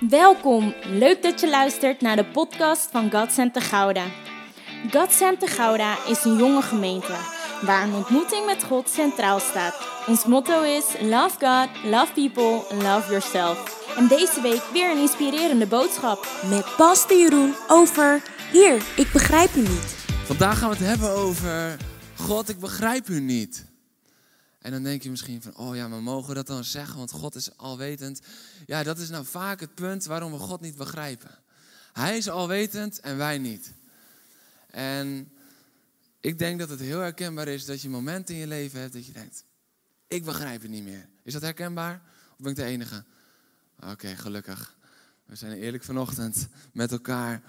Welkom, leuk dat je luistert naar de podcast van God Center Gouda. God Center Gouda is een jonge gemeente waar een ontmoeting met God centraal staat. Ons motto is Love God, Love People, Love Yourself. En deze week weer een inspirerende boodschap. Met Pastor Jeroen over Hier, ik begrijp u niet. Vandaag gaan we het hebben over God, ik begrijp u niet. En dan denk je misschien van, oh ja, maar mogen we dat dan zeggen, want God is alwetend. Ja, dat is nou vaak het punt waarom we God niet begrijpen. Hij is alwetend en wij niet. En ik denk dat het heel herkenbaar is dat je momenten in je leven hebt dat je denkt, ik begrijp het niet meer. Is dat herkenbaar? Of ben ik de enige? Oké, gelukkig. We zijn eerlijk vanochtend met elkaar.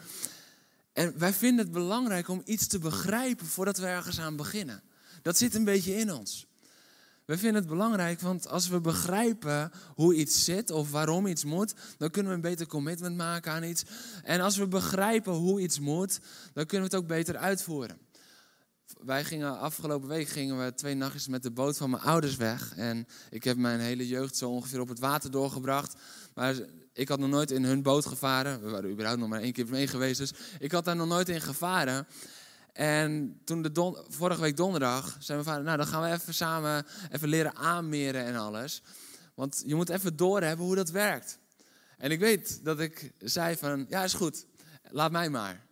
En wij vinden het belangrijk om iets te begrijpen voordat we ergens aan beginnen. Dat zit een beetje in ons. We vinden het belangrijk, want als we begrijpen hoe iets zit of waarom iets moet, dan kunnen we een beter commitment maken aan iets. En als we begrijpen hoe iets moet, dan kunnen we het ook beter uitvoeren. Wij gingen afgelopen week gingen we twee nachtjes met de boot van mijn ouders weg. En ik heb mijn hele jeugd zo ongeveer op het water doorgebracht. Maar ik had nog nooit in hun boot gevaren. We waren überhaupt nog maar één keer mee geweest, dus ik had daar nog nooit in gevaren. En toen de vorige week donderdag zei mijn vader, nou dan gaan we even samen even leren aanmeren en alles. Want je moet even doorhebben hoe dat werkt. En ik weet dat ik zei van, ja is goed, laat mij maar.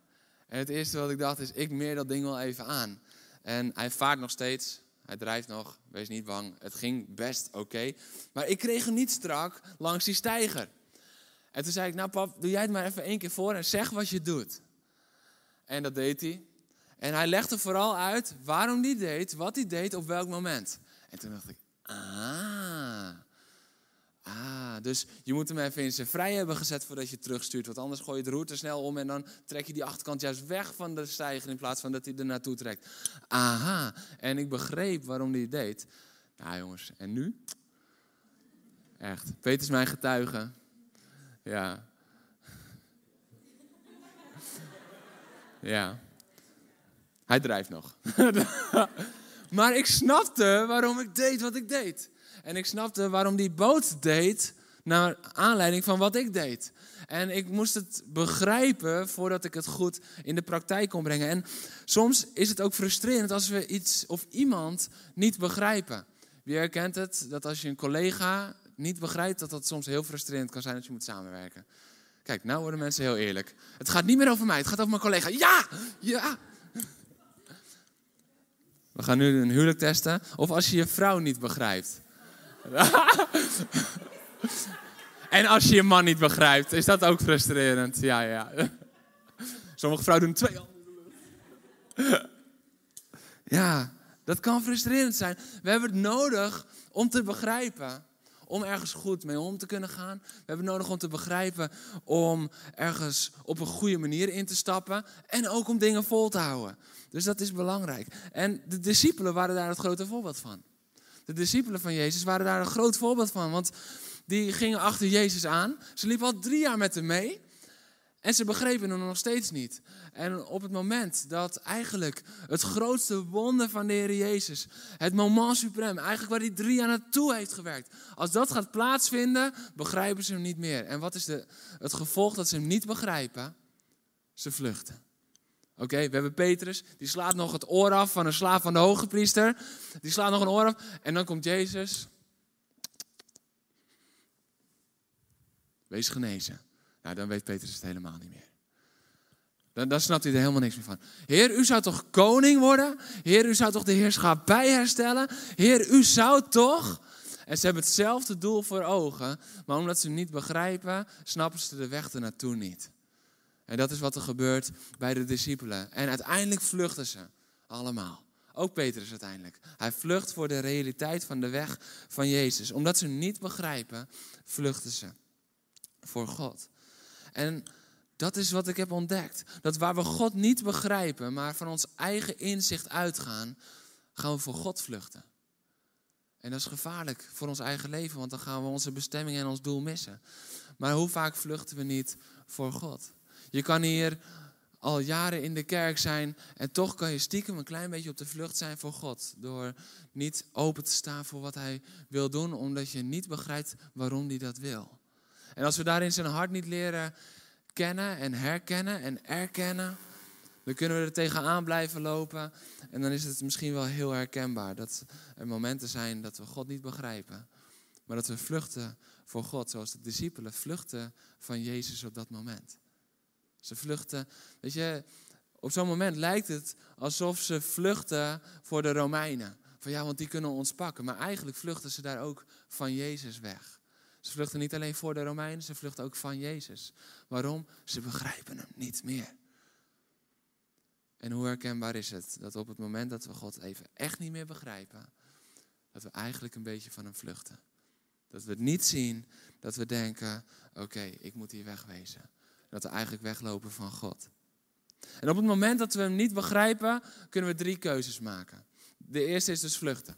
En het eerste wat ik dacht is, ik meer dat ding wel even aan. En hij vaart nog steeds, hij drijft nog, wees niet bang. Het ging best oké. Maar ik kreeg hem niet strak langs die steiger. En toen zei ik, nou pap, doe jij het maar even één keer voor en zeg wat je doet. En dat deed hij. En hij legde vooral uit waarom hij deed, wat hij deed, op welk moment. En toen dacht ik, ah, ah, dus je moet hem even in zijn vrij hebben gezet voordat je terugstuurt. Want anders gooi je de route snel om en dan trek je die achterkant juist weg van de stijger in plaats van dat hij er naartoe trekt. Aha, en ik begreep waarom hij deed. Nou jongens, en nu? Echt, Peter is mijn getuige. Ja. Ja. Hij drijft nog. maar ik snapte waarom ik deed wat ik deed. En ik snapte waarom die boot deed naar aanleiding van wat ik deed. En ik moest het begrijpen voordat ik het goed in de praktijk kon brengen. En soms is het ook frustrerend als we iets of iemand niet begrijpen. Wie herkent het? Dat als je een collega niet begrijpt, dat dat soms heel frustrerend kan zijn dat je moet samenwerken. Kijk, nou worden mensen heel eerlijk. Het gaat niet meer over mij, het gaat over mijn collega. Ja, ja. We gaan nu een huwelijk testen. Of als je je vrouw niet begrijpt. en als je je man niet begrijpt, is dat ook frustrerend. Ja, ja. Sommige vrouwen doen twee handen. ja, dat kan frustrerend zijn. We hebben het nodig om te begrijpen. Om ergens goed mee om te kunnen gaan. We hebben het nodig om te begrijpen. Om ergens op een goede manier in te stappen. En ook om dingen vol te houden. Dus dat is belangrijk. En de discipelen waren daar het grote voorbeeld van. De discipelen van Jezus waren daar een groot voorbeeld van. Want die gingen achter Jezus aan. Ze liepen al drie jaar met hem mee. En ze begrepen hem nog steeds niet. En op het moment dat eigenlijk het grootste wonder van de Heer Jezus, het moment suprem, eigenlijk waar hij drie jaar naartoe heeft gewerkt, als dat gaat plaatsvinden, begrijpen ze hem niet meer. En wat is de, het gevolg dat ze hem niet begrijpen? Ze vluchten. Oké, we hebben Petrus, die slaat nog het oor af van een slaaf van de hoge priester. Die slaat nog een oor af en dan komt Jezus. Wees genezen. Nou, dan weet Petrus het helemaal niet meer. Dan, dan snapt hij er helemaal niks meer van. Heer, u zou toch koning worden? Heer, u zou toch de heerschappij herstellen? Heer, u zou toch... En ze hebben hetzelfde doel voor ogen, maar omdat ze niet begrijpen, snappen ze de weg ernaartoe niet. En dat is wat er gebeurt bij de discipelen. En uiteindelijk vluchten ze allemaal. Ook Petrus uiteindelijk. Hij vlucht voor de realiteit van de weg van Jezus. Omdat ze niet begrijpen, vluchten ze voor God. En dat is wat ik heb ontdekt. Dat waar we God niet begrijpen, maar van ons eigen inzicht uitgaan, gaan we voor God vluchten. En dat is gevaarlijk voor ons eigen leven, want dan gaan we onze bestemming en ons doel missen. Maar hoe vaak vluchten we niet voor God? Je kan hier al jaren in de kerk zijn en toch kan je stiekem een klein beetje op de vlucht zijn voor God. Door niet open te staan voor wat Hij wil doen, omdat je niet begrijpt waarom Hij dat wil. En als we daarin zijn hart niet leren kennen en herkennen en erkennen, dan kunnen we er tegenaan blijven lopen. En dan is het misschien wel heel herkenbaar dat er momenten zijn dat we God niet begrijpen. Maar dat we vluchten voor God, zoals de discipelen vluchten van Jezus op dat moment. Ze vluchten, weet je, op zo'n moment lijkt het alsof ze vluchten voor de Romeinen. Van ja, want die kunnen ons pakken. Maar eigenlijk vluchten ze daar ook van Jezus weg. Ze vluchten niet alleen voor de Romeinen, ze vluchten ook van Jezus. Waarom? Ze begrijpen hem niet meer. En hoe herkenbaar is het dat op het moment dat we God even echt niet meer begrijpen, dat we eigenlijk een beetje van hem vluchten. Dat we het niet zien, dat we denken, oké, ik moet hier wegwezen. Dat we eigenlijk weglopen van God. En op het moment dat we hem niet begrijpen, kunnen we drie keuzes maken. De eerste is dus vluchten.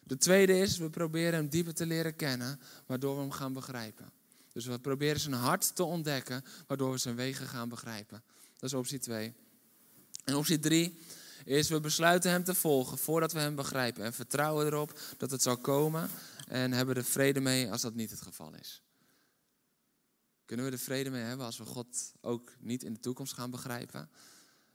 De tweede is, we proberen hem dieper te leren kennen, waardoor we hem gaan begrijpen. Dus we proberen zijn hart te ontdekken, waardoor we zijn wegen gaan begrijpen. Dat is optie 2. En optie 3 is, we besluiten hem te volgen voordat we hem begrijpen. En vertrouwen erop dat het zal komen en hebben er vrede mee als dat niet het geval is. Kunnen we er vrede mee hebben als we God ook niet in de toekomst gaan begrijpen?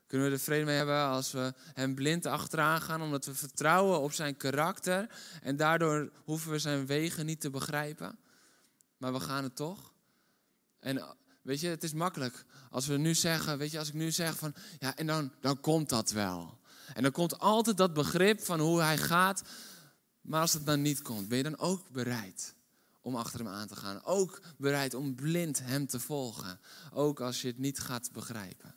Kunnen we er vrede mee hebben als we hem blind achteraan gaan, omdat we vertrouwen op zijn karakter en daardoor hoeven we zijn wegen niet te begrijpen? Maar we gaan het toch? En weet je, het is makkelijk als we nu zeggen, weet je, als ik nu zeg van, ja, en dan, dan komt dat wel. En dan komt altijd dat begrip van hoe hij gaat, maar als het dan niet komt, ben je dan ook bereid om achter hem aan te gaan? Ook bereid om blind hem te volgen, ook als je het niet gaat begrijpen?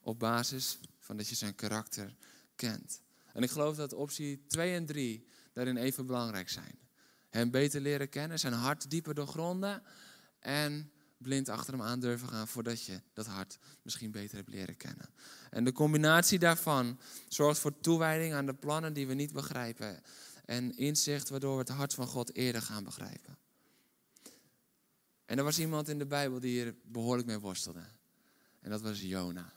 Op basis van dat je zijn karakter kent. En ik geloof dat optie 2 en 3 daarin even belangrijk zijn. Hem beter leren kennen, zijn hart dieper doorgronden en blind achter hem aan durven gaan voordat je dat hart misschien beter hebt leren kennen. En de combinatie daarvan zorgt voor toewijding aan de plannen die we niet begrijpen en inzicht waardoor we het hart van God eerder gaan begrijpen. En er was iemand in de Bijbel die hier behoorlijk mee worstelde. En dat was Jona.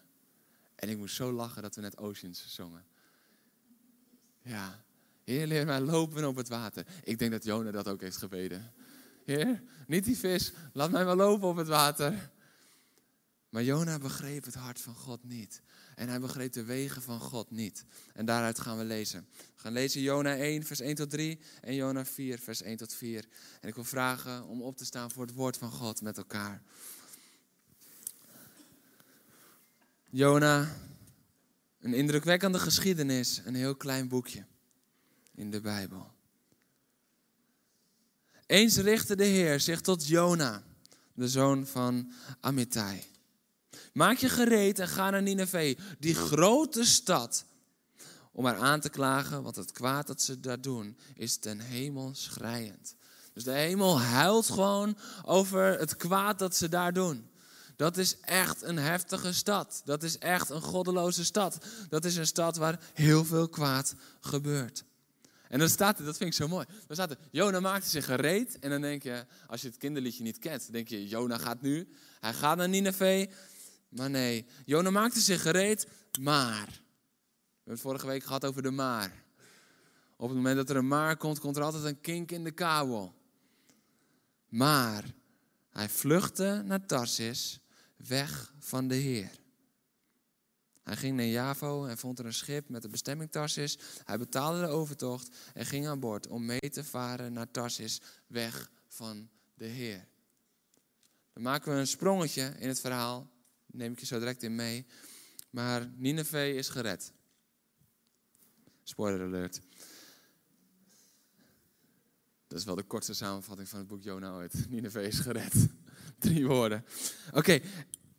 En ik moest zo lachen dat we net Oceans zongen. Ja, Heer, leer mij lopen op het water. Ik denk dat Jona dat ook heeft gebeden. Heer, niet die vis, laat mij maar lopen op het water. Maar Jona begreep het hart van God niet. En hij begreep de wegen van God niet. En daaruit gaan we lezen. We gaan lezen Jona 1, vers 1 tot 3 en Jona 4, vers 1 tot 4. En ik wil vragen om op te staan voor het woord van God met elkaar. Jona, een indrukwekkende geschiedenis, een heel klein boekje in de Bijbel. Eens richtte de Heer zich tot Jona, de zoon van Amittai. Maak je gereed en ga naar Nineveh, die grote stad, om haar aan te klagen, want het kwaad dat ze daar doen is ten hemel schrijend. Dus de hemel huilt gewoon over het kwaad dat ze daar doen. Dat is echt een heftige stad. Dat is echt een goddeloze stad. Dat is een stad waar heel veel kwaad gebeurt. En dan staat er, dat vind ik zo mooi. Dan staat er, Jona maakte zich gereed. En dan denk je, als je het kinderliedje niet kent, denk je, Jona gaat nu. Hij gaat naar Nineveh. Maar nee, Jona maakte zich gereed, maar. We hebben het vorige week gehad over de maar. Op het moment dat er een maar komt, komt er altijd een kink in de kabel. Maar hij vluchtte naar Tarsis, weg van de Heer. Hij ging naar Javo en vond er een schip met de bestemming Tarsis. Hij betaalde de overtocht en ging aan boord om mee te varen naar Tarsis, weg van de Heer. Dan maken we een sprongetje in het verhaal. Neem ik je zo direct in mee. Maar Nineveh is gered. Spoiler alert. Dat is wel de kortste samenvatting van het boek Jona ooit. Nineveh is gered. Drie woorden. Oké,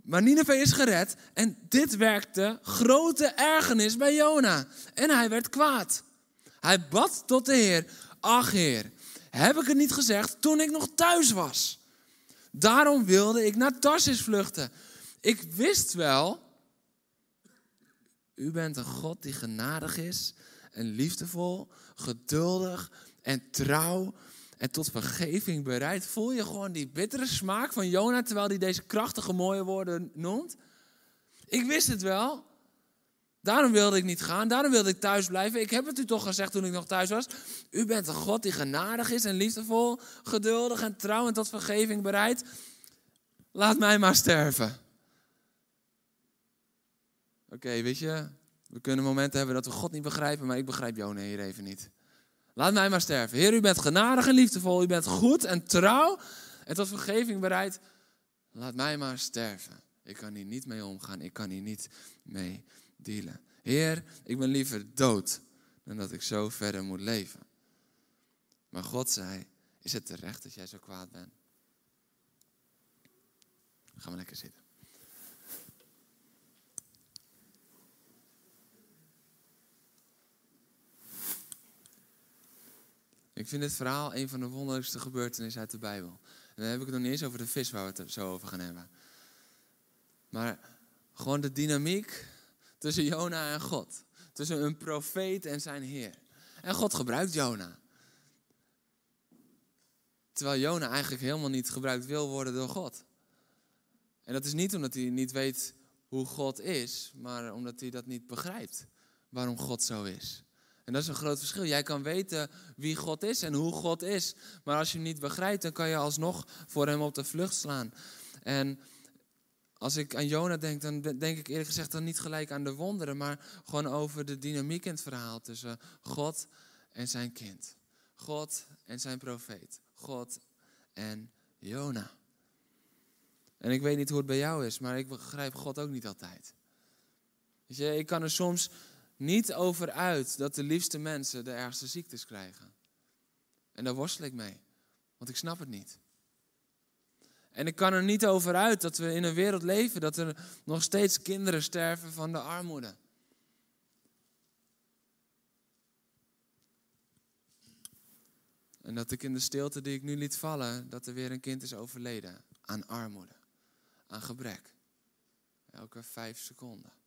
maar Nineveh is gered en dit werkte grote ergernis bij Jona. En hij werd kwaad. Hij bad tot de Heer, ach Heer, heb ik het niet gezegd toen ik nog thuis was? Daarom wilde ik naar Tarsis vluchten. Ik wist wel, u bent een God die genadig is en liefdevol, geduldig en trouw en tot vergeving bereid. Voel je gewoon die bittere smaak van Jona terwijl hij deze krachtige mooie woorden noemt? Ik wist het wel. Daarom wilde ik niet gaan, daarom wilde ik thuis blijven. Ik heb het u toch gezegd toen ik nog thuis was. U bent een God die genadig is en liefdevol, geduldig en trouw en tot vergeving bereid. Laat mij maar sterven. Oké, weet je, we kunnen momenten hebben dat we God niet begrijpen, maar ik begrijp Jona hier even niet. Laat mij maar sterven. Heer, u bent genadig en liefdevol, u bent goed en trouw en tot vergeving bereid. Laat mij maar sterven. Ik kan hier niet mee omgaan, ik kan hier niet mee dealen. Heer, ik ben liever dood dan dat ik zo verder moet leven. Maar God zei, is het terecht dat jij zo kwaad bent? Gaan we lekker zitten. Ik vind dit verhaal een van de wonderlijkste gebeurtenissen uit de Bijbel. En dan heb ik het nog niet eens over de vis waar we het zo over gaan hebben. Maar gewoon de dynamiek tussen Jona en God. Tussen een profeet en zijn Heer. En God gebruikt Jona. Terwijl Jona eigenlijk helemaal niet gebruikt wil worden door God. En dat is niet omdat hij niet weet hoe God is, maar omdat hij dat niet begrijpt. Waarom God zo is. En dat is een groot verschil. Jij kan weten wie God is en hoe God is. Maar als je hem niet begrijpt, dan kan je alsnog voor hem op de vlucht slaan. En als ik aan Jona denk, dan denk ik eerlijk gezegd dan niet gelijk aan de wonderen, maar gewoon over de dynamiek in het verhaal tussen God en zijn kind. God en zijn profeet. God en Jona. En ik weet niet hoe het bij jou is, maar ik begrijp God ook niet altijd. Weet je, ik kan er soms niet over uit dat de liefste mensen de ergste ziektes krijgen. En daar worstel ik mee, want ik snap het niet. En ik kan er niet over uit dat we in een wereld leven dat er nog steeds kinderen sterven van de armoede. En dat ik in de stilte die ik nu liet vallen, dat er weer een kind is overleden aan armoede, aan gebrek. Elke vijf seconden.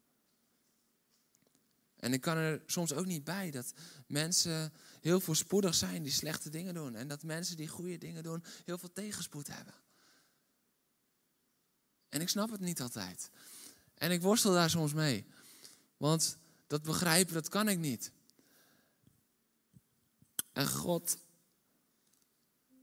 En ik kan er soms ook niet bij dat mensen heel voorspoedig zijn die slechte dingen doen. En dat mensen die goede dingen doen heel veel tegenspoed hebben. En ik snap het niet altijd. En ik worstel daar soms mee. Want dat begrijpen, dat kan ik niet. En God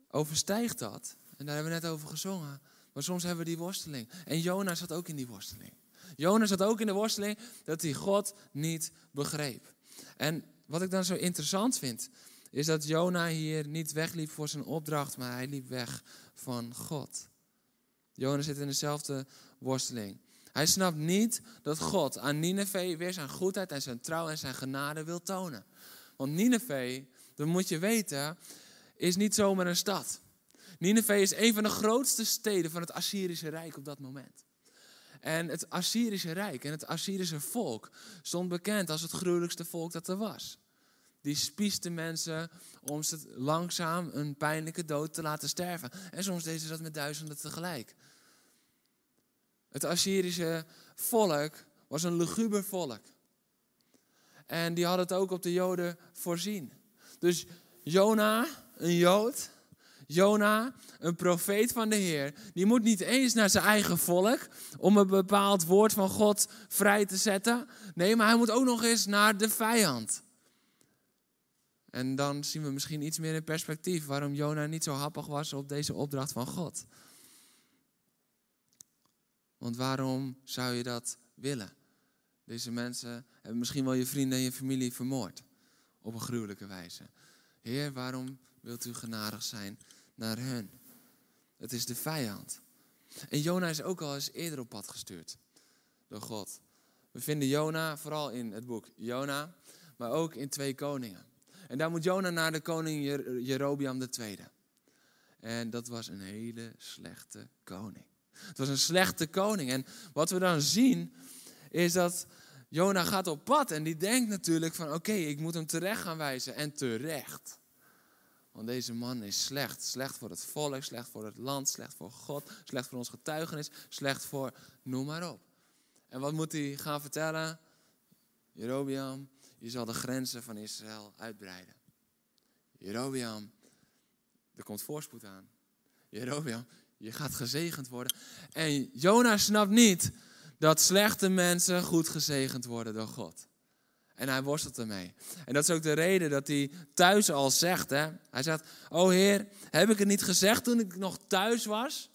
overstijgt dat. En daar hebben we net over gezongen. Maar soms hebben we die worsteling. En Jona zat ook in die worsteling. Jona zat ook in de worsteling dat hij God niet begreep. En wat ik dan zo interessant vind, is dat Jona hier niet wegliep voor zijn opdracht, maar hij liep weg van God. Jona zit in dezelfde worsteling. Hij snapt niet dat God aan Nineveh weer zijn goedheid en zijn trouw en zijn genade wil tonen. Want Nineveh, dat moet je weten, is niet zomaar een stad. Nineveh is een van de grootste steden van het Assyrische Rijk op dat moment. En het Assyrische Rijk en het Assyrische volk stond bekend als het gruwelijkste volk dat er was. Die spieste mensen om ze langzaam een pijnlijke dood te laten sterven. En soms deden ze dat met duizenden tegelijk. Het Assyrische volk was een luguber volk. En die hadden het ook op de Joden voorzien. Dus Jona, een Jood, Jona, een profeet van de Heer, die moet niet eens naar zijn eigen volk om een bepaald woord van God vrij te zetten. Nee, maar hij moet ook nog eens naar de vijand. En dan zien we misschien iets meer in perspectief waarom Jona niet zo happig was op deze opdracht van God. Want waarom zou je dat willen? Deze mensen hebben misschien wel je vrienden en je familie vermoord. Op een gruwelijke wijze. Heer, waarom wilt u genadig zijn naar hen? Het is de vijand. En Jona is ook al eens eerder op pad gestuurd door God. We vinden Jona vooral in het boek Jona, maar ook in Twee Koningen. En daar moet Jona naar de koning Jerobiam II. En dat was een hele slechte koning. Het was een slechte koning. En wat we dan zien, is dat Jona gaat op pad en die denkt natuurlijk van oké, ik moet hem terecht gaan wijzen. En terecht. Want deze man is slecht. Slecht voor het volk, slecht voor het land, slecht voor God, slecht voor ons getuigenis, slecht voor noem maar op. En wat moet hij gaan vertellen? Jerobiam, je zal de grenzen van Israël uitbreiden. Jerobiam, er komt voorspoed aan. Jerobiam, je gaat gezegend worden. En Jona snapt niet dat slechte mensen goed gezegend worden door God. En hij worstelt ermee. En dat is ook de reden dat hij thuis al zegt. Hè? Hij zegt, oh Heer, heb ik het niet gezegd toen ik nog thuis was?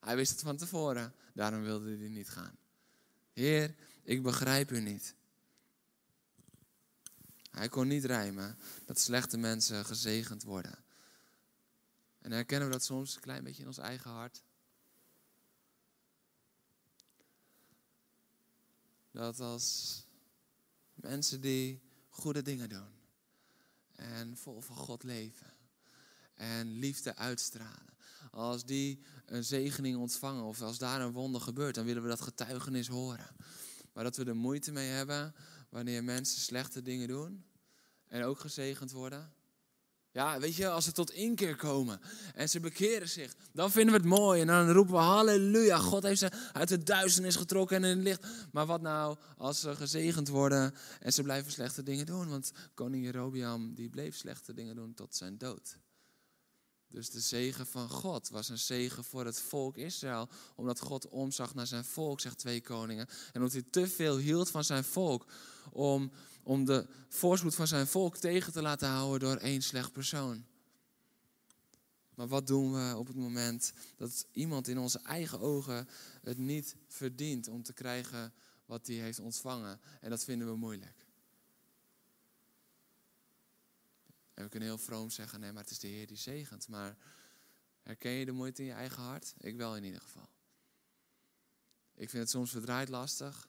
Hij wist het van tevoren, daarom wilde hij niet gaan. Heer, ik begrijp u niet. Hij kon niet rijmen dat slechte mensen gezegend worden. En herkennen we dat soms een klein beetje in ons eigen hart? Dat als mensen die goede dingen doen en vol van God leven en liefde uitstralen, als die een zegening ontvangen of als daar een wonder gebeurt, dan willen we dat getuigenis horen. Maar dat we er moeite mee hebben wanneer mensen slechte dingen doen en ook gezegend worden. Ja, weet je, als ze tot inkeer komen en ze bekeren zich, dan vinden we het mooi. En dan roepen we halleluja, God heeft ze uit de duisternis getrokken en in het licht. Maar wat nou als ze gezegend worden en ze blijven slechte dingen doen? Want koning Jerobiam, die bleef slechte dingen doen tot zijn dood. Dus de zegen van God was een zegen voor het volk Israël. Omdat God omzag naar zijn volk, zegt twee koningen. En omdat hij te veel hield van zijn volk om, om de voorspoed van zijn volk tegen te laten houden door één slecht persoon. Maar wat doen we op het moment dat iemand in onze eigen ogen het niet verdient om te krijgen wat hij heeft ontvangen? En dat vinden we moeilijk. En we kunnen heel vroom zeggen, nee, maar het is de Heer die zegent. Maar herken je de moeite in je eigen hart? Ik wel in ieder geval. Ik vind het soms verdraaid lastig.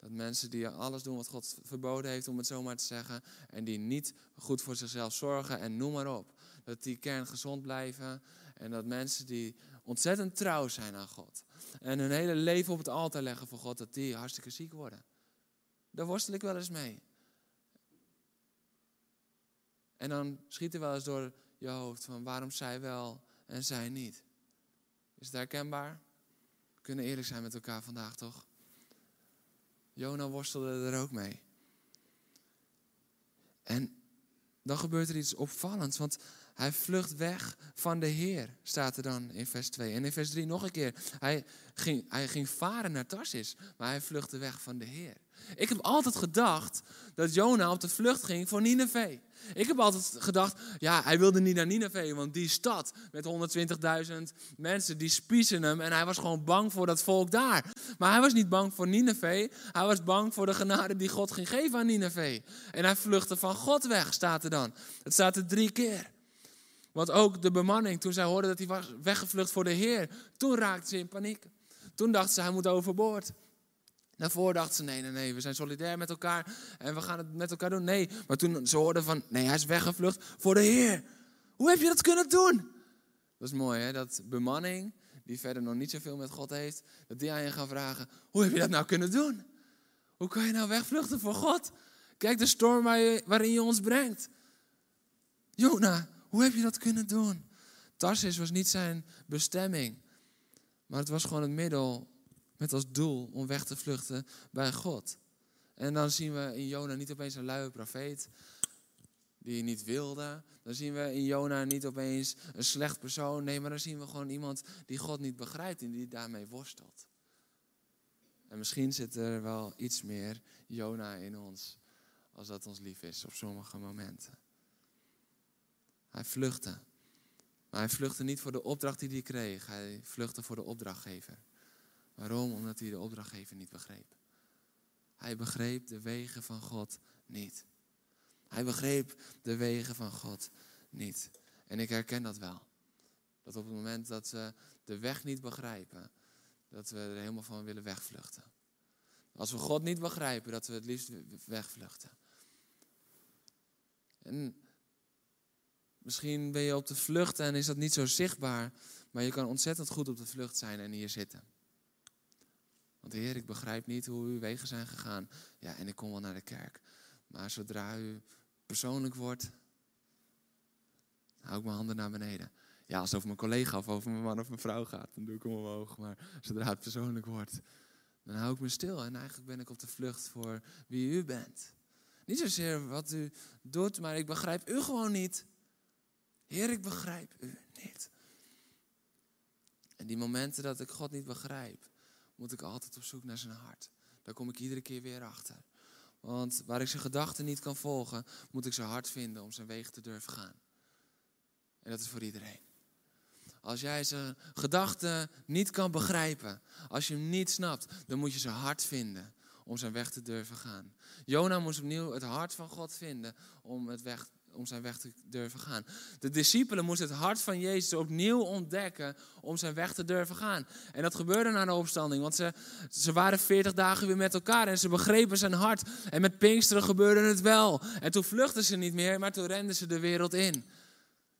Dat mensen die alles doen wat God verboden heeft, om het zo maar te zeggen. En die niet goed voor zichzelf zorgen en noem maar op. Dat die kern gezond blijven. En dat mensen die ontzettend trouw zijn aan God. En hun hele leven op het altaar leggen voor God, dat die hartstikke ziek worden. Daar worstel ik wel eens mee. En dan schiet er wel eens door je hoofd van waarom zij wel en zij niet. Is het herkenbaar? We kunnen eerlijk zijn met elkaar vandaag, toch? Jona worstelde er ook mee. En dan gebeurt er iets opvallends, want hij vlucht weg van de Heer, staat er dan in vers 2. En in vers 3 nog een keer. Hij ging, hij ging varen naar Tarsis, maar hij vluchtte weg van de Heer. Ik heb altijd gedacht dat Jona op de vlucht ging voor Nineveh. Ik heb altijd gedacht, ja, hij wilde niet naar Nineveh, want die stad met 120.000 mensen, die spiezen hem. En hij was gewoon bang voor dat volk daar. Maar hij was niet bang voor Nineveh, hij was bang voor de genade die God ging geven aan Nineveh. En hij vluchtte van God weg, staat er dan. Het staat er drie keer. Want ook de bemanning, toen zij hoorden dat hij was weggevlucht voor de Heer, toen raakte ze in paniek. Toen dachten ze, hij moet overboord. Daarvoor dachten ze, nee, nee, nee, we zijn solidair met elkaar en we gaan het met elkaar doen. Nee, maar toen ze hoorden van, nee, hij is weggevlucht voor de Heer. Hoe heb je dat kunnen doen? Dat is mooi, hè? Dat bemanning, die verder nog niet zoveel met God heeft, dat die aan je gaan vragen, hoe heb je dat nou kunnen doen? Hoe kan je nou wegvluchten voor God? Kijk de storm waarin je ons brengt. Jona, hoe heb je dat kunnen doen? Tarsis was niet zijn bestemming, maar het was gewoon het middel met als doel om weg te vluchten bij God. En dan zien we in Jona niet opeens een luie profeet die niet wilde. Dan zien we in Jona niet opeens een slecht persoon. Nee, maar dan zien we gewoon iemand die God niet begrijpt en die daarmee worstelt. En misschien zit er wel iets meer Jona in ons als dat ons lief is op sommige momenten. Hij vluchtte. Maar hij vluchtte niet voor de opdracht die hij kreeg. Hij vluchtte voor de opdrachtgever. Waarom? Omdat hij de opdrachtgever niet begreep. Hij begreep de wegen van God niet. Hij begreep de wegen van God niet. En ik herken dat wel. Dat op het moment dat we de weg niet begrijpen, dat we er helemaal van willen wegvluchten. Als we God niet begrijpen, dat we het liefst wegvluchten. En misschien ben je op de vlucht en is dat niet zo zichtbaar, maar je kan ontzettend goed op de vlucht zijn en hier zitten. Want Heer, ik begrijp niet hoe uw wegen zijn gegaan. Ja, en ik kom wel naar de kerk. Maar zodra u persoonlijk wordt, hou ik mijn handen naar beneden. Ja, als het over mijn collega of over mijn man of mijn vrouw gaat, dan doe ik hem omhoog. Maar zodra het persoonlijk wordt, dan hou ik me stil. En eigenlijk ben ik op de vlucht voor wie u bent. Niet zozeer wat u doet, maar ik begrijp u gewoon niet. Heer, ik begrijp u niet. En die momenten dat ik God niet begrijp, moet ik altijd op zoek naar zijn hart. Daar kom ik iedere keer weer achter. Want waar ik zijn gedachten niet kan volgen, moet ik zijn hart vinden om zijn wegen te durven gaan. En dat is voor iedereen. Als jij zijn gedachten niet kan begrijpen, als je hem niet snapt, dan moet je zijn hart vinden om zijn weg te durven gaan. Jona moest opnieuw het hart van God vinden om, het weg, om zijn weg te durven gaan. De discipelen moesten het hart van Jezus opnieuw ontdekken om zijn weg te durven gaan. En dat gebeurde na de opstanding, want ze, ze waren veertig dagen weer met elkaar en ze begrepen zijn hart. En met Pinksteren gebeurde het wel. En toen vluchtten ze niet meer, maar toen renden ze de wereld in.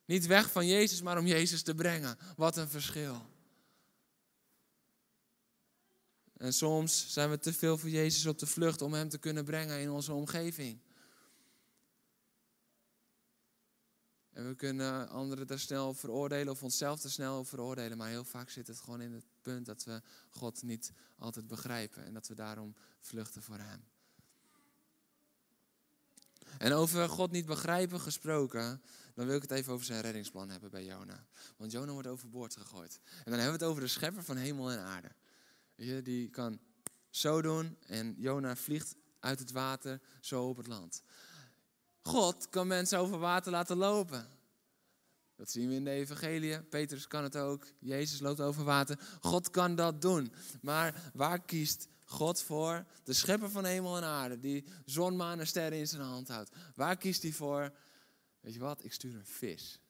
Niet weg van Jezus, maar om Jezus te brengen. Wat een verschil. En soms zijn we te veel voor Jezus op de vlucht om Hem te kunnen brengen in onze omgeving. En we kunnen anderen daar snel veroordelen of onszelf te snel veroordelen. Maar heel vaak zit het gewoon in het punt dat we God niet altijd begrijpen. En dat we daarom vluchten voor Hem. En over God niet begrijpen gesproken, dan wil ik het even over zijn reddingsplan hebben bij Jona. Want Jona wordt overboord gegooid. En dan hebben we het over de schepper van hemel en aarde. Die kan zo doen en Jona vliegt uit het water zo op het land. God kan mensen over water laten lopen. Dat zien we in de evangelie. Petrus kan het ook. Jezus loopt over water. God kan dat doen. Maar waar kiest God voor? De schepper van hemel en aarde, die zon, maan en sterren in zijn hand houdt. Waar kiest hij voor? Weet je wat? Ik stuur een vis.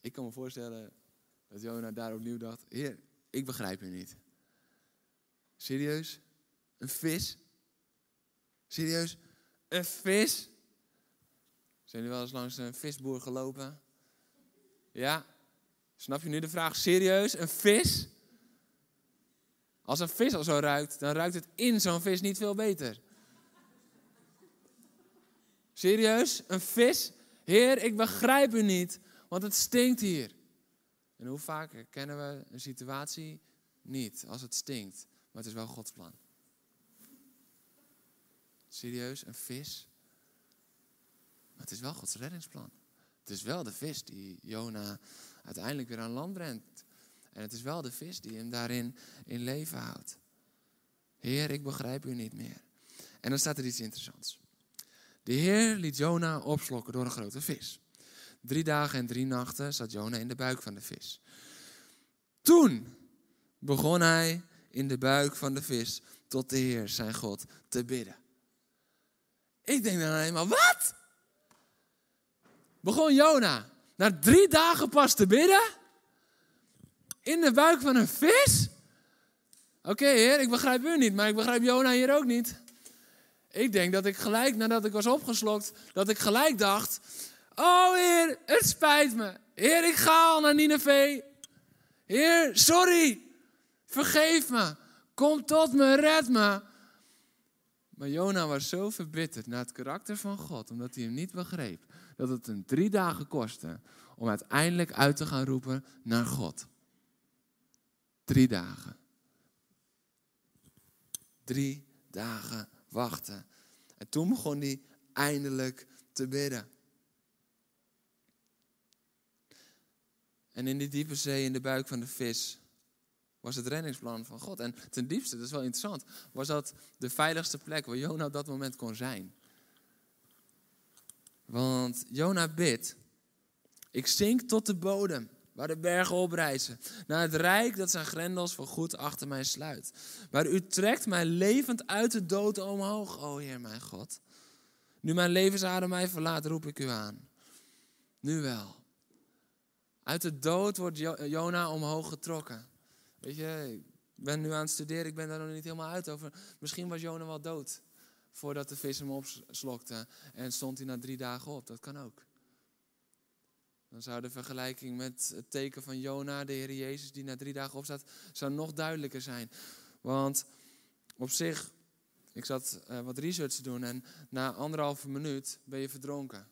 Ik kan me voorstellen dat Jona daar opnieuw dacht: Heer, ik begrijp u niet. Serieus? Een vis? Serieus? Een vis? Zijn jullie wel eens langs een visboer gelopen? Ja? Snap je nu de vraag? Serieus? Een vis? Als een vis al zo ruikt, dan ruikt het in zo'n vis niet veel beter. Serieus? Een vis? Heer, ik begrijp u niet, want het stinkt hier. En hoe vaak herkennen we een situatie niet als het stinkt, maar het is wel Gods plan. Serieus, een vis? Maar het is wel Gods reddingsplan. Het is wel de vis die Jona uiteindelijk weer aan land brengt. En het is wel de vis die hem daarin in leven houdt. Heer, ik begrijp u niet meer. En dan staat er iets interessants. De Heer liet Jona opslokken door een grote vis. Drie dagen en drie nachten zat Jona in de buik van de vis. Toen begon hij in de buik van de vis tot de Heer, zijn God, te bidden. Ik denk dan alleen maar, wat? Begon Jona na drie dagen pas te bidden? In de buik van een vis? Oké, heer, ik begrijp u niet, maar ik begrijp Jona hier ook niet. Ik denk dat ik gelijk, nadat ik was opgeslokt, dat ik gelijk dacht: Oh heer, het spijt me. Heer, ik ga al naar Nineveh. Heer, sorry. Vergeef me. Kom tot me, red me. Maar Jona was zo verbitterd naar het karakter van God, omdat hij hem niet begreep, dat het hem drie dagen kostte om uiteindelijk uit te gaan roepen naar God. Drie dagen. Drie dagen wachten. En toen begon hij eindelijk te bidden. En in die diepe zee, in de buik van de vis, was het reddingsplan van God. En ten diepste, dat is wel interessant, was dat de veiligste plek waar Jona op dat moment kon zijn. Want Jona bidt, ik zink tot de bodem, waar de bergen oprijzen, naar het rijk dat zijn grendels voor goed achter mij sluit. Maar u trekt mij levend uit de dood omhoog, o Heer mijn God. Nu mijn levensadem mij verlaat, roep ik u aan. Nu wel. Uit de dood wordt Jona omhoog getrokken. Weet je, ik ben nu aan het studeren, ik ben daar nog niet helemaal uit over. Misschien was Jona wel dood voordat de vis hem opslokte en stond hij na drie dagen op. Dat kan ook. Dan zou de vergelijking met het teken van Jona, de Heer Jezus, die na drie dagen opstaat, zou nog duidelijker zijn. Want op zich, ik zat uh, wat research te doen en na anderhalve minuut ben je verdronken.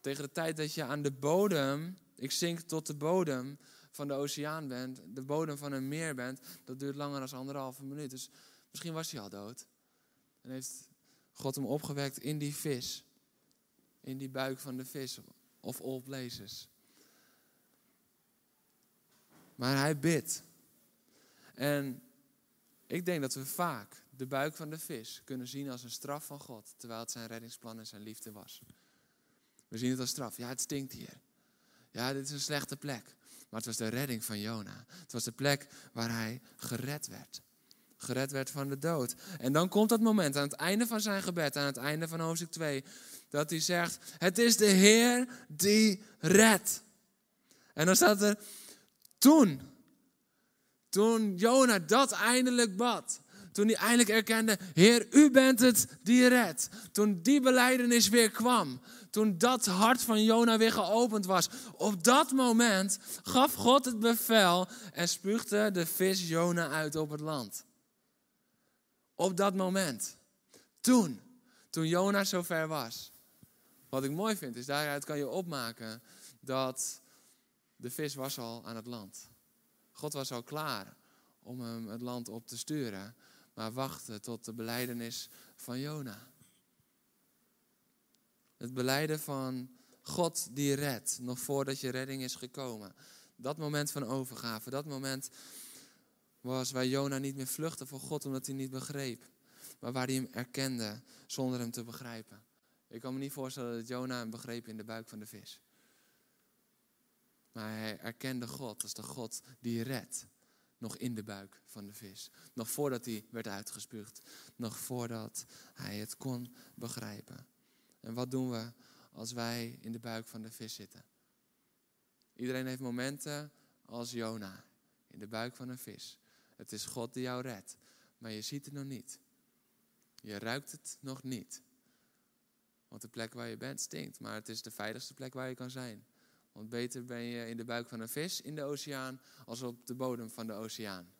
Tegen de tijd dat je aan de bodem ik zink tot de bodem van de oceaan bent, de bodem van een meer bent, dat duurt langer dan anderhalve minuut. Dus misschien was hij al dood. En heeft God hem opgewekt in die vis. In die buik van de vis. Of all places. Maar hij bidt. En ik denk dat we vaak de buik van de vis kunnen zien als een straf van God, terwijl het zijn reddingsplan en zijn liefde was. We zien het als straf. Ja, het stinkt hier. Ja, dit is een slechte plek. Maar het was de redding van Jona. Het was de plek waar hij gered werd. Gered werd van de dood. En dan komt dat moment aan het einde van zijn gebed, aan het einde van hoofdstuk 2, dat hij zegt: Het is de Heer die redt. En dan staat er: Toen, toen Jona dat eindelijk bad, toen hij eindelijk erkende: Heer, u bent het die redt. Toen die beleidenis weer kwam, toen dat hart van Jona weer geopend was, op dat moment gaf God het bevel en spuugde de vis Jona uit op het land. Op dat moment. Toen, toen Jona zover was. Wat ik mooi vind, is daaruit kan je opmaken dat de vis was al aan het land. God was al klaar om hem het land op te sturen, maar wachtte tot de beleidenis van Jona. Het beleiden van God die redt, nog voordat je redding is gekomen. Dat moment van overgave, dat moment was waar Jona niet meer vluchtte voor God omdat hij niet begreep. Maar waar hij hem erkende zonder hem te begrijpen. Ik kan me niet voorstellen dat Jona hem begreep in de buik van de vis. Maar hij erkende God als de God die redt. Nog in de buik van de vis. Nog voordat hij werd uitgespuugd. Nog voordat hij het kon begrijpen. En wat doen we als wij in de buik van de vis zitten? Iedereen heeft momenten als Jona. In de buik van een vis. Het is God die jou redt. Maar je ziet het nog niet. Je ruikt het nog niet. Want de plek waar je bent stinkt. Maar het is de veiligste plek waar je kan zijn. Want beter ben je in de buik van een vis in de oceaan als op de bodem van de oceaan.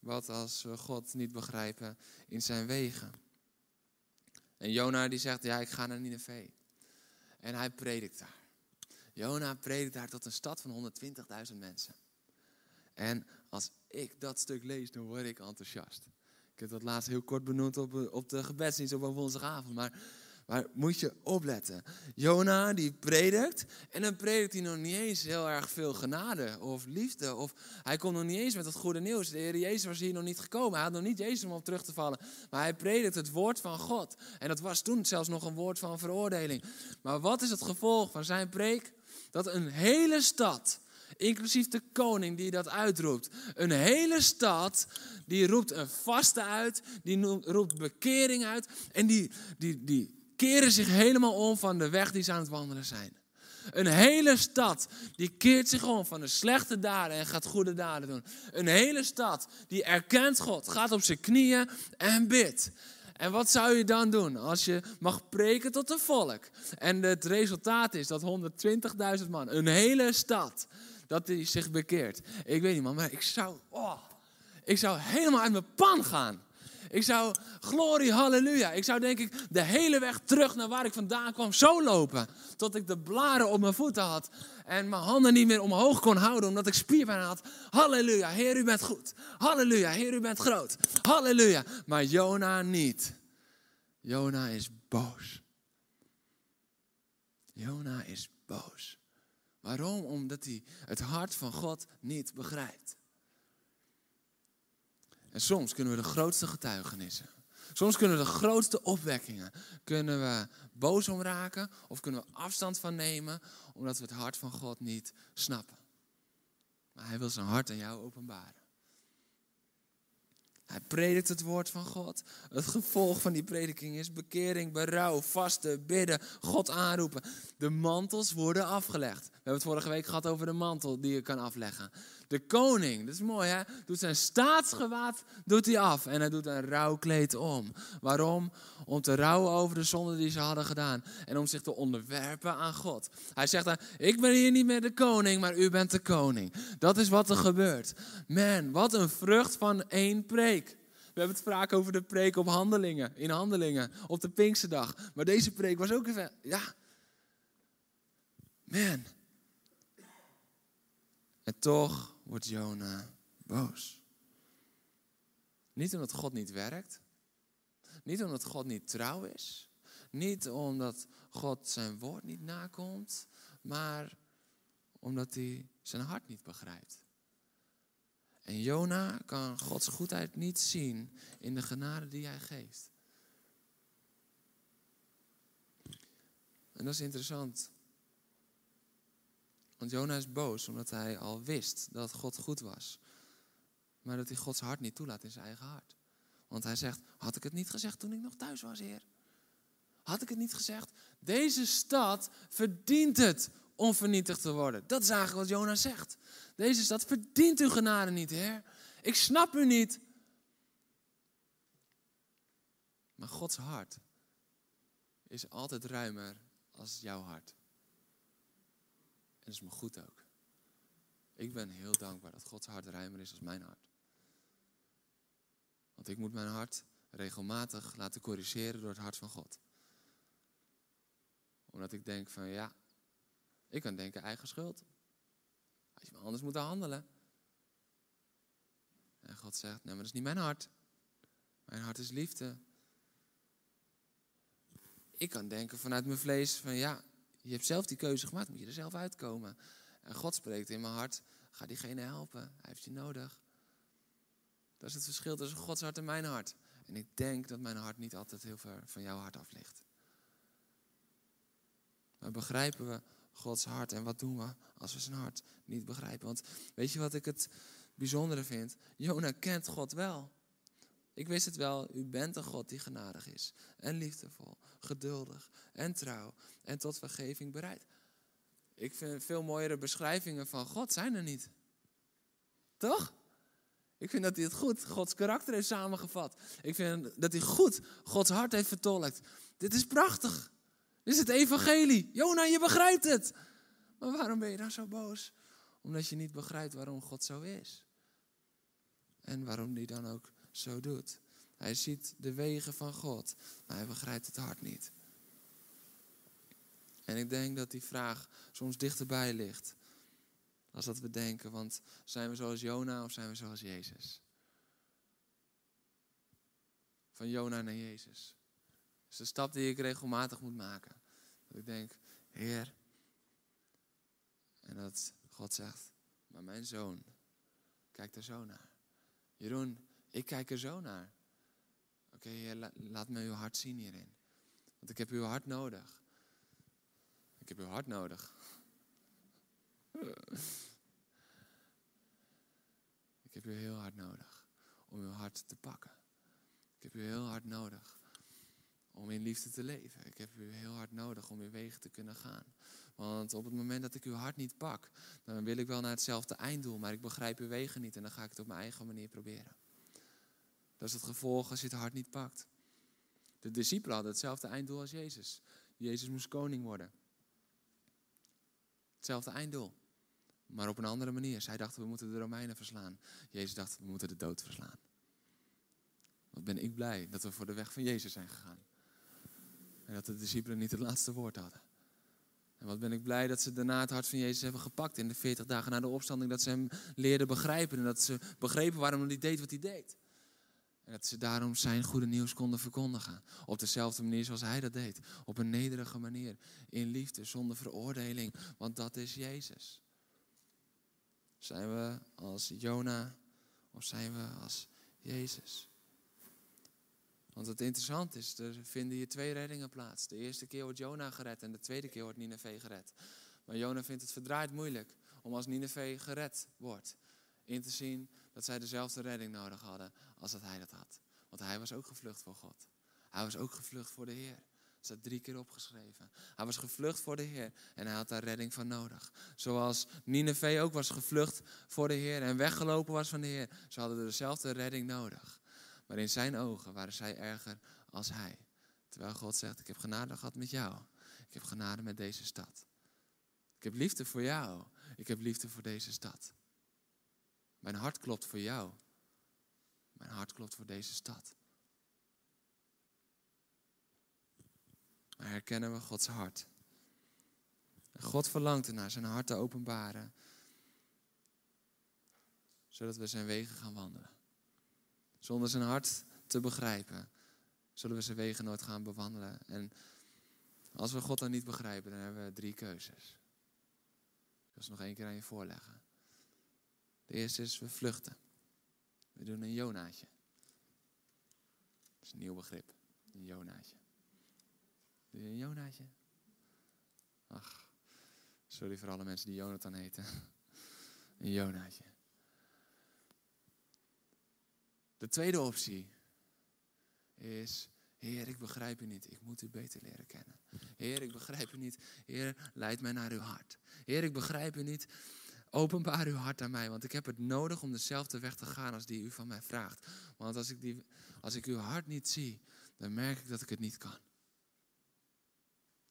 Wat als we God niet begrijpen in zijn wegen? En Jona die zegt, ja, ik ga naar Nineveh. En hij predikt daar. Jona predikt daar tot een stad van 120.000 mensen. En als ik dat stuk lees, dan word ik enthousiast. Ik heb dat laatst heel kort benoemd op, de gebedsdienst op een woensdagavond. Maar maar moet je opletten. Jona die predikt en dan predikt hij nog niet eens heel erg veel genade of liefde. Of hij komt nog niet eens met het goede nieuws. De Heer Jezus was hier nog niet gekomen. Hij had nog niet Jezus om op terug te vallen. Maar hij predikt het woord van God. En dat was toen zelfs nog een woord van veroordeling. Maar wat is het gevolg van zijn preek? Dat een hele stad inclusief de koning die dat uitroept. Een hele stad die roept een vaste uit, die roept bekering uit en die, die, die keren zich helemaal om van de weg die ze aan het wandelen zijn. Een hele stad die keert zich om van de slechte daden en gaat goede daden doen. Een hele stad die erkent God, gaat op zijn knieën en bidt. En wat zou je dan doen als je mag preken tot een volk? En het resultaat is dat 120.000 man, een hele stad, dat die zich bekeert. Ik weet niet man, maar ik zou, oh, ik zou helemaal uit mijn pan gaan. Ik zou, glorie, halleluja. Ik zou denk ik de hele weg terug naar waar ik vandaan kwam zo lopen. Tot ik de blaren op mijn voeten had. En mijn handen niet meer omhoog kon houden omdat ik spierpijn had. Halleluja, Heer, u bent goed. Halleluja, Heer, u bent groot. Halleluja. Maar Jona niet. Jona is boos. Jona is boos. Waarom? Omdat hij het hart van God niet begrijpt. En soms kunnen we de grootste getuigenissen, soms kunnen we de grootste opwekkingen, kunnen we boos om raken of kunnen we afstand van nemen omdat we het hart van God niet snappen. Maar hij wil zijn hart aan jou openbaren. Hij predikt het woord van God. Het gevolg van die prediking is bekering, berouw, vasten, bidden, God aanroepen. De mantels worden afgelegd. We hebben het vorige week gehad over de mantel die je kan afleggen. De koning, dat is mooi hè, doet zijn staatsgewaad doet hij af en hij doet een rouwkleed om. Waarom? Om te rouwen over de zonde die ze hadden gedaan en om zich te onderwerpen aan God. Hij zegt dan, ik ben hier niet meer de koning, maar u bent de koning. Dat is wat er gebeurt. Man, wat een vrucht van één preek. We hebben het vaak over de preek op handelingen, in handelingen, op de Pinksterdag. Maar deze preek was ook even, ja. Man. En toch wordt Jona boos. Niet omdat God niet werkt. Niet omdat God niet trouw is. Niet omdat God zijn woord niet nakomt. Maar omdat hij zijn hart niet begrijpt. En Jona kan Gods goedheid niet zien in de genade die hij geeft. En dat is interessant. Want Jona is boos omdat hij al wist dat God goed was. Maar dat hij Gods hart niet toelaat in zijn eigen hart. Want hij zegt, had ik het niet gezegd toen ik nog thuis was, Heer? Had ik het niet gezegd? Deze stad verdient het om vernietigd te worden. Dat is eigenlijk wat Jona zegt. Deze stad verdient uw genade niet, Heer. Ik snap u niet. Maar Gods hart is altijd ruimer als jouw hart. En dat is me goed ook. Ik ben heel dankbaar dat Gods hart ruimer is als mijn hart. Want ik moet mijn hart regelmatig laten corrigeren door het hart van God. Omdat ik denk van ja, ik kan denken eigen schuld. Als je maar anders moet handelen. En God zegt, nee, maar dat is niet mijn hart. Mijn hart is liefde. Ik kan denken vanuit mijn vlees van ja, je hebt zelf die keuze gemaakt, moet je er zelf uitkomen. En God spreekt in mijn hart, ga diegene helpen, hij heeft je nodig. Dat is het verschil tussen Gods hart en mijn hart. En ik denk dat mijn hart niet altijd heel ver van jouw hart af ligt. Maar begrijpen we Gods hart en wat doen we als we zijn hart niet begrijpen? Want weet je wat ik het bijzondere vind? Jona kent God wel. Ik wist het wel, u bent een God die genadig is en liefdevol, geduldig en trouw en tot vergeving bereid. Ik vind veel mooiere beschrijvingen van God zijn er niet. Toch? Ik vind dat hij het goed, Gods karakter heeft samengevat. Ik vind dat hij goed Gods hart heeft vertolkt. Dit is prachtig. Dit is het evangelie. Jona, je begrijpt het. Maar waarom ben je dan zo boos? Omdat je niet begrijpt waarom God zo is. En waarom hij dan ook zo doet. Hij ziet de wegen van God, maar hij begrijpt het hart niet. En ik denk dat die vraag soms dichterbij ligt. Als dat we denken, want zijn we zoals Jona of zijn we zoals Jezus? Van Jona naar Jezus. Dat is de stap die ik regelmatig moet maken. Dat ik denk, Heer. En dat God zegt, maar mijn zoon kijkt er zo naar. Jeroen, ik kijk er zo naar. Oké, laat me uw hart zien hierin. Want ik heb uw hart nodig. Ik heb uw hart nodig. Ik heb u heel hard nodig om uw hart te pakken. Ik heb u heel hard nodig om in liefde te leven. Ik heb u heel hard nodig om uw wegen te kunnen gaan. Want op het moment dat ik uw hart niet pak, dan wil ik wel naar hetzelfde einddoel, maar ik begrijp uw wegen niet en dan ga ik het op mijn eigen manier proberen. Dat is het gevolg als je het hart niet pakt. De discipelen hadden hetzelfde einddoel als Jezus. Jezus moest koning worden. Hetzelfde einddoel. Maar op een andere manier. Zij dachten we moeten de Romeinen verslaan. Jezus dacht we moeten de dood verslaan. Wat ben ik blij dat we voor de weg van Jezus zijn gegaan. En dat de discipelen niet het laatste woord hadden. En wat ben ik blij dat ze daarna het hart van Jezus hebben gepakt in de 40 dagen na de opstanding. Dat ze hem leerden begrijpen en dat ze begrepen waarom hij deed wat hij deed. Dat ze daarom zijn goede nieuws konden verkondigen. Op dezelfde manier zoals hij dat deed. Op een nederige manier. In liefde, zonder veroordeling. Want dat is Jezus. Zijn we als Jona of zijn we als Jezus? Want het interessant is, er vinden hier twee reddingen plaats. De eerste keer wordt Jona gered en de tweede keer wordt Nineveh gered. Maar Jona vindt het verdraaid moeilijk om als Nineveh gered wordt. In te zien dat zij dezelfde redding nodig hadden als dat hij dat had. Want hij was ook gevlucht voor God. Hij was ook gevlucht voor de Heer. Dat staat drie keer opgeschreven. Hij was gevlucht voor de Heer en hij had daar redding van nodig. Zoals Nineveh ook was gevlucht voor de Heer en weggelopen was van de Heer. Ze hadden dezelfde redding nodig. Maar in zijn ogen waren zij erger als hij. Terwijl God zegt, ik heb genade gehad met jou. Ik heb genade met deze stad. Ik heb liefde voor jou. Ik heb liefde voor deze stad. Mijn hart klopt voor jou. Mijn hart klopt voor deze stad. Maar herkennen we Gods hart. God verlangt ernaar zijn hart te openbaren. Zodat we zijn wegen gaan wandelen. Zonder zijn hart te begrijpen, zullen we zijn wegen nooit gaan bewandelen. En als we God dan niet begrijpen, dan hebben we drie keuzes. Ik wil ze nog één keer aan je voorleggen. De eerste is, we vluchten. We doen een Jonaatje. Dat is een nieuw begrip. Een Jonaatje. Doe je een Jonaatje? Ach, sorry voor alle mensen die Jonathan heten. Een Jonaatje. De tweede optie is, Heer, ik begrijp u niet. Ik moet u beter leren kennen. Heer, ik begrijp u niet. Heer, leid mij naar uw hart. Heer, ik begrijp u niet. Openbaar uw hart aan mij, want ik heb het nodig om dezelfde weg te gaan als die u van mij vraagt. Want als ik, die, als ik uw hart niet zie, dan merk ik dat ik het niet kan.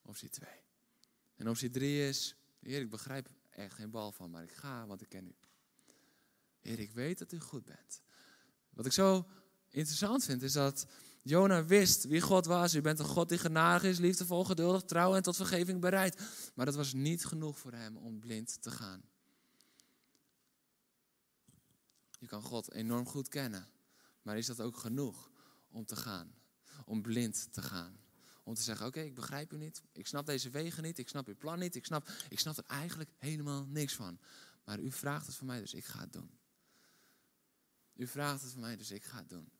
Optie 2. En optie 3 is, Heer, ik begrijp er geen bal van, maar ik ga, want ik ken u. Heer, ik weet dat u goed bent. Wat ik zo interessant vind, is dat Jona wist wie God was. U bent een God die genadig is, liefdevol, geduldig, trouw en tot vergeving bereid. Maar dat was niet genoeg voor hem om blind te gaan. Je kan God enorm goed kennen. Maar is dat ook genoeg om te gaan? Om blind te gaan? Om te zeggen, oké, ik begrijp u niet. Ik snap deze wegen niet. Ik snap uw plan niet. Ik snap, ik snap er eigenlijk helemaal niks van. Maar u vraagt het van mij, dus ik ga het doen. U vraagt het van mij, dus ik ga het doen.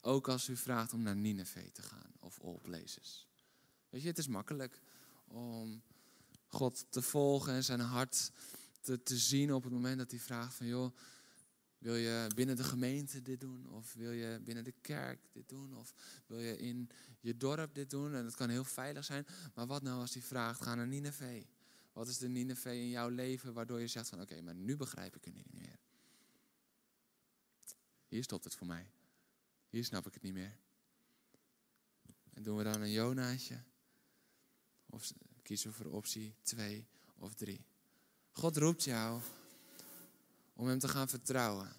Ook als u vraagt om naar Nineveh te gaan of all places. Weet je, het is makkelijk om God te volgen en zijn hart te, te zien op het moment dat hij vraagt van joh, wil je binnen de gemeente dit doen? Of wil je binnen de kerk dit doen? Of wil je in je dorp dit doen? En dat kan heel veilig zijn. Maar wat nou als hij vraagt, ga naar Nineveh. Wat is de Nineveh in jouw leven waardoor je zegt van oké, maar nu begrijp ik het niet meer. Hier stopt het voor mij. Hier snap ik het niet meer. En doen we dan een Jonaatje? Of kiezen we voor optie 2 of 3? God roept jou om Hem te gaan vertrouwen.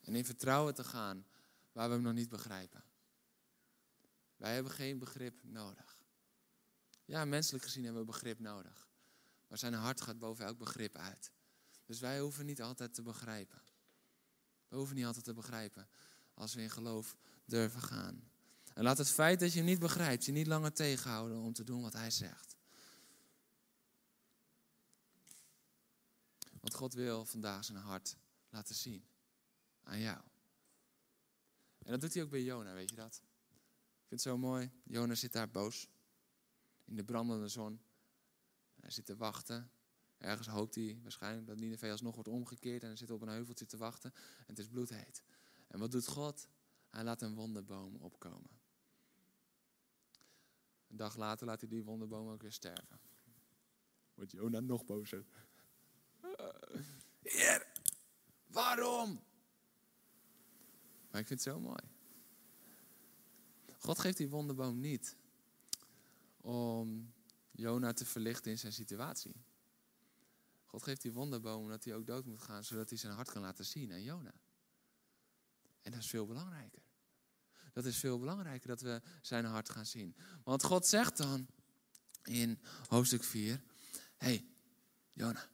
En in vertrouwen te gaan waar we Hem nog niet begrijpen. Wij hebben geen begrip nodig. Ja, menselijk gezien hebben we begrip nodig. Maar zijn hart gaat boven elk begrip uit. Dus wij hoeven niet altijd te begrijpen. We hoeven niet altijd te begrijpen als we in geloof durven gaan. En laat het feit dat je hem niet begrijpt je niet langer tegenhouden om te doen wat hij zegt. Want God wil vandaag zijn hart laten zien aan jou. En dat doet hij ook bij Jona, weet je dat? Ik vind het zo mooi. Jona zit daar boos in de brandende zon. Hij zit te wachten. Ergens hoopt hij waarschijnlijk dat Nineveh alsnog wordt omgekeerd en hij zit op een heuveltje te wachten en het is bloedheet. En wat doet God? Hij laat een wonderboom opkomen. Een dag later laat hij die wonderboom ook weer sterven. Wordt Jona nog bozer. Heer, waarom? Maar ik vind het zo mooi. God geeft die wonderboom niet om Jona te verlichten in zijn situatie. God geeft die wonderboom omdat hij ook dood moet gaan, zodat hij zijn hart kan laten zien aan Jona. En dat is veel belangrijker. Dat is veel belangrijker dat we zijn hart gaan zien. Want God zegt dan in hoofdstuk 4: hey, Jona,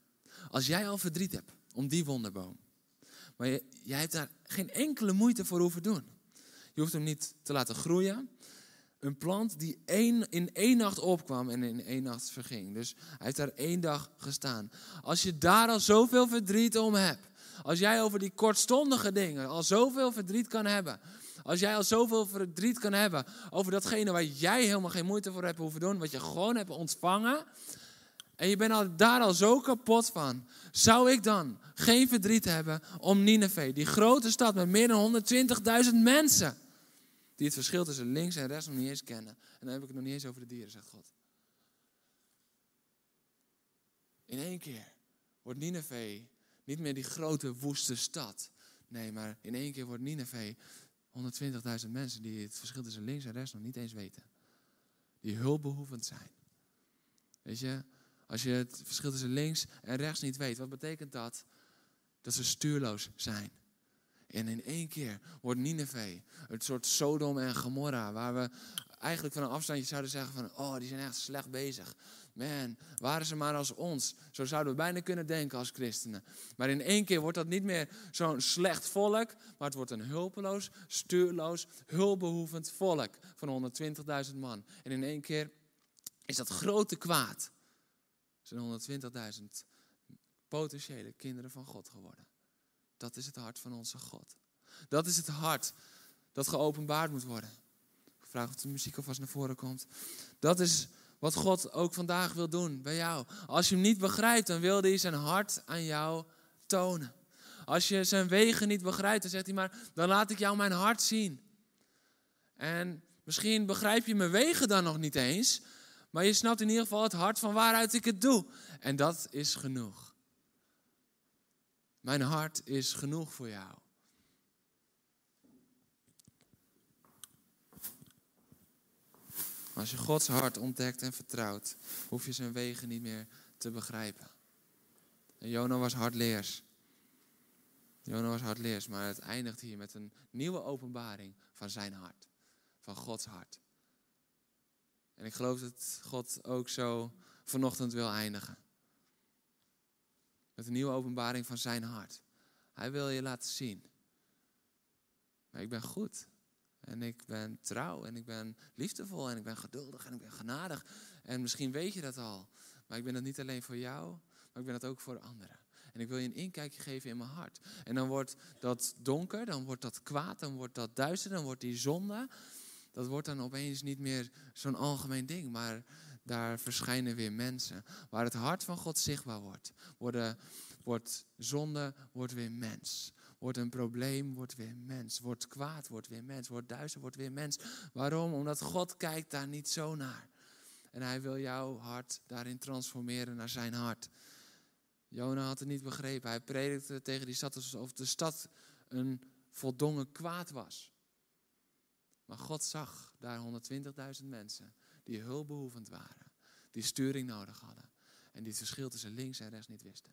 als jij al verdriet hebt om die wonderboom, maar jij hebt daar geen enkele moeite voor hoeven doen. Je hoeft hem niet te laten groeien. Een plant die één, in één nacht opkwam en in één nacht verging. Dus hij heeft daar één dag gestaan. Als je daar al zoveel verdriet om hebt. Als jij over die kortstondige dingen al zoveel verdriet kan hebben. Als jij al zoveel verdriet kan hebben over datgene waar jij helemaal geen moeite voor hebt hoeven doen. Wat je gewoon hebt ontvangen. En je bent al, daar al zo kapot van. Zou ik dan geen verdriet hebben om Nineveh, die grote stad met meer dan 120.000 mensen. Die het verschil tussen links en rechts nog niet eens kennen. En dan heb ik het nog niet eens over de dieren, zegt God. In één keer wordt Nineveh niet meer die grote woeste stad. Nee, maar in één keer wordt Nineveh 120.000 mensen die het verschil tussen links en rechts nog niet eens weten. Die hulpbehoevend zijn. Weet je, als je het verschil tussen links en rechts niet weet, wat betekent dat? Dat ze stuurloos zijn. En in één keer wordt Nineveh een soort Sodom en Gomorra, waar we eigenlijk van een afstandje zouden zeggen van, oh, die zijn echt slecht bezig. Man, waren ze maar als ons. Zo zouden we bijna kunnen denken als christenen. Maar in één keer wordt dat niet meer zo'n slecht volk, maar het wordt een hulpeloos, stuurloos, hulpbehoevend volk van 120.000 man. En in één keer is dat grote kwaad. Zijn 120.000 potentiële kinderen van God geworden. Dat is het hart van onze God. Dat is het hart dat geopenbaard moet worden. Ik vraag of de muziek alvast naar voren komt. Dat is wat God ook vandaag wil doen bij jou. Als je hem niet begrijpt, dan wil hij zijn hart aan jou tonen. Als je zijn wegen niet begrijpt, dan zegt hij maar, dan laat ik jou mijn hart zien. En misschien begrijp je mijn wegen dan nog niet eens, maar je snapt in ieder geval het hart van waaruit ik het doe. En dat is genoeg. Mijn hart is genoeg voor jou. Als je Gods hart ontdekt en vertrouwt, hoef je zijn wegen niet meer te begrijpen. En Jona was hardleers. Jona was hardleers, maar het eindigt hier met een nieuwe openbaring van zijn hart. Van Gods hart. En ik geloof dat God ook zo vanochtend wil eindigen. Met een nieuwe openbaring van zijn hart. Hij wil je laten zien. Maar ik ben goed. En ik ben trouw en ik ben liefdevol en ik ben geduldig en ik ben genadig. En misschien weet je dat al. Maar ik ben dat niet alleen voor jou, maar ik ben dat ook voor anderen. En ik wil je een inkijkje geven in mijn hart. En dan wordt dat donker, dan wordt dat kwaad, dan wordt dat duister, dan wordt die zonde. Dat wordt dan opeens niet meer zo'n algemeen ding, maar daar verschijnen weer mensen. Waar het hart van God zichtbaar wordt. Wordt zonde, wordt weer mens. Wordt een probleem, wordt weer mens. Wordt kwaad, wordt weer mens. Wordt duister, wordt weer mens. Waarom? Omdat God kijkt daar niet zo naar. En hij wil jouw hart daarin transformeren naar zijn hart. Jona had het niet begrepen. Hij predikte tegen die stad alsof de stad een voldongen kwaad was. Maar God zag daar 120.000 mensen die hulpbehoevend waren. Die sturing nodig hadden. En die het verschil tussen links en rechts niet wisten.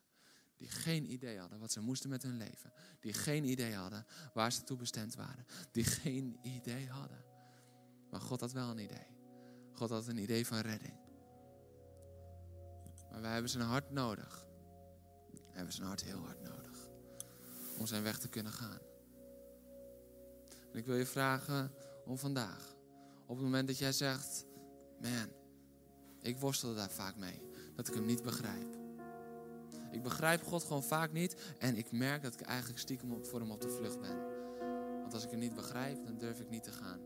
Die geen idee hadden wat ze moesten met hun leven. Die geen idee hadden waar ze toe bestemd waren. Die geen idee hadden. Maar God had wel een idee. God had een idee van redding. Maar wij hebben zijn hart nodig. We hebben zijn hart heel hard nodig. Om zijn weg te kunnen gaan. En ik wil je vragen om vandaag. Op het moment dat jij zegt, man, ik worstel daar vaak mee. Dat ik hem niet begrijp. Ik begrijp God gewoon vaak niet. En ik merk dat ik eigenlijk stiekem voor hem op de vlucht ben. Want als ik hem niet begrijp, dan durf ik niet te gaan.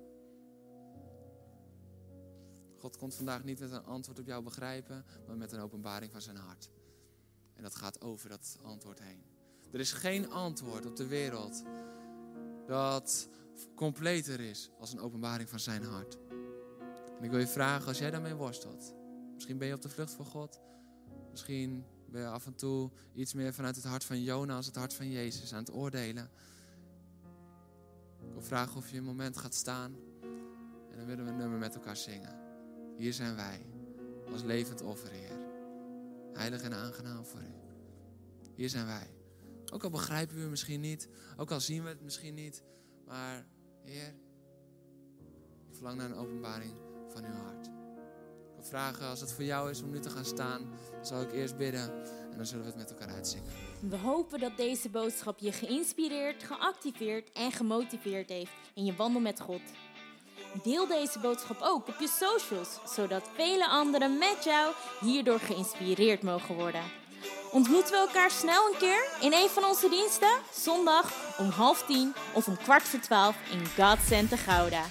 God komt vandaag niet met een antwoord op jouw begrijpen, maar met een openbaring van zijn hart. En dat gaat over dat antwoord heen. Er is geen antwoord op de wereld dat completer is als een openbaring van zijn hart. En ik wil je vragen, als jij daarmee worstelt, misschien ben je op de vlucht voor God, misschien ben je af en toe iets meer vanuit het hart van Jona als het hart van Jezus aan het oordelen. Ik wil vragen of je een moment gaat staan en dan willen we een nummer met elkaar zingen. Hier zijn wij als levend offer, Heer. Heilig en aangenaam voor u. Hier zijn wij. Ook al begrijpen we het misschien niet, ook al zien we het misschien niet, maar Heer, ik verlang naar een openbaring van uw hart. Ik wil vragen, als het voor jou is om nu te gaan staan, dan zal ik eerst bidden en dan zullen we het met elkaar uitzingen. We hopen dat deze boodschap je geïnspireerd, geactiveerd en gemotiveerd heeft in je wandel met God. Deel deze boodschap ook op je socials, zodat vele anderen met jou hierdoor geïnspireerd mogen worden. Ontmoeten we elkaar snel een keer in een van onze diensten? Zondag om half tien of om kwart voor twaalf in God Center Gouda.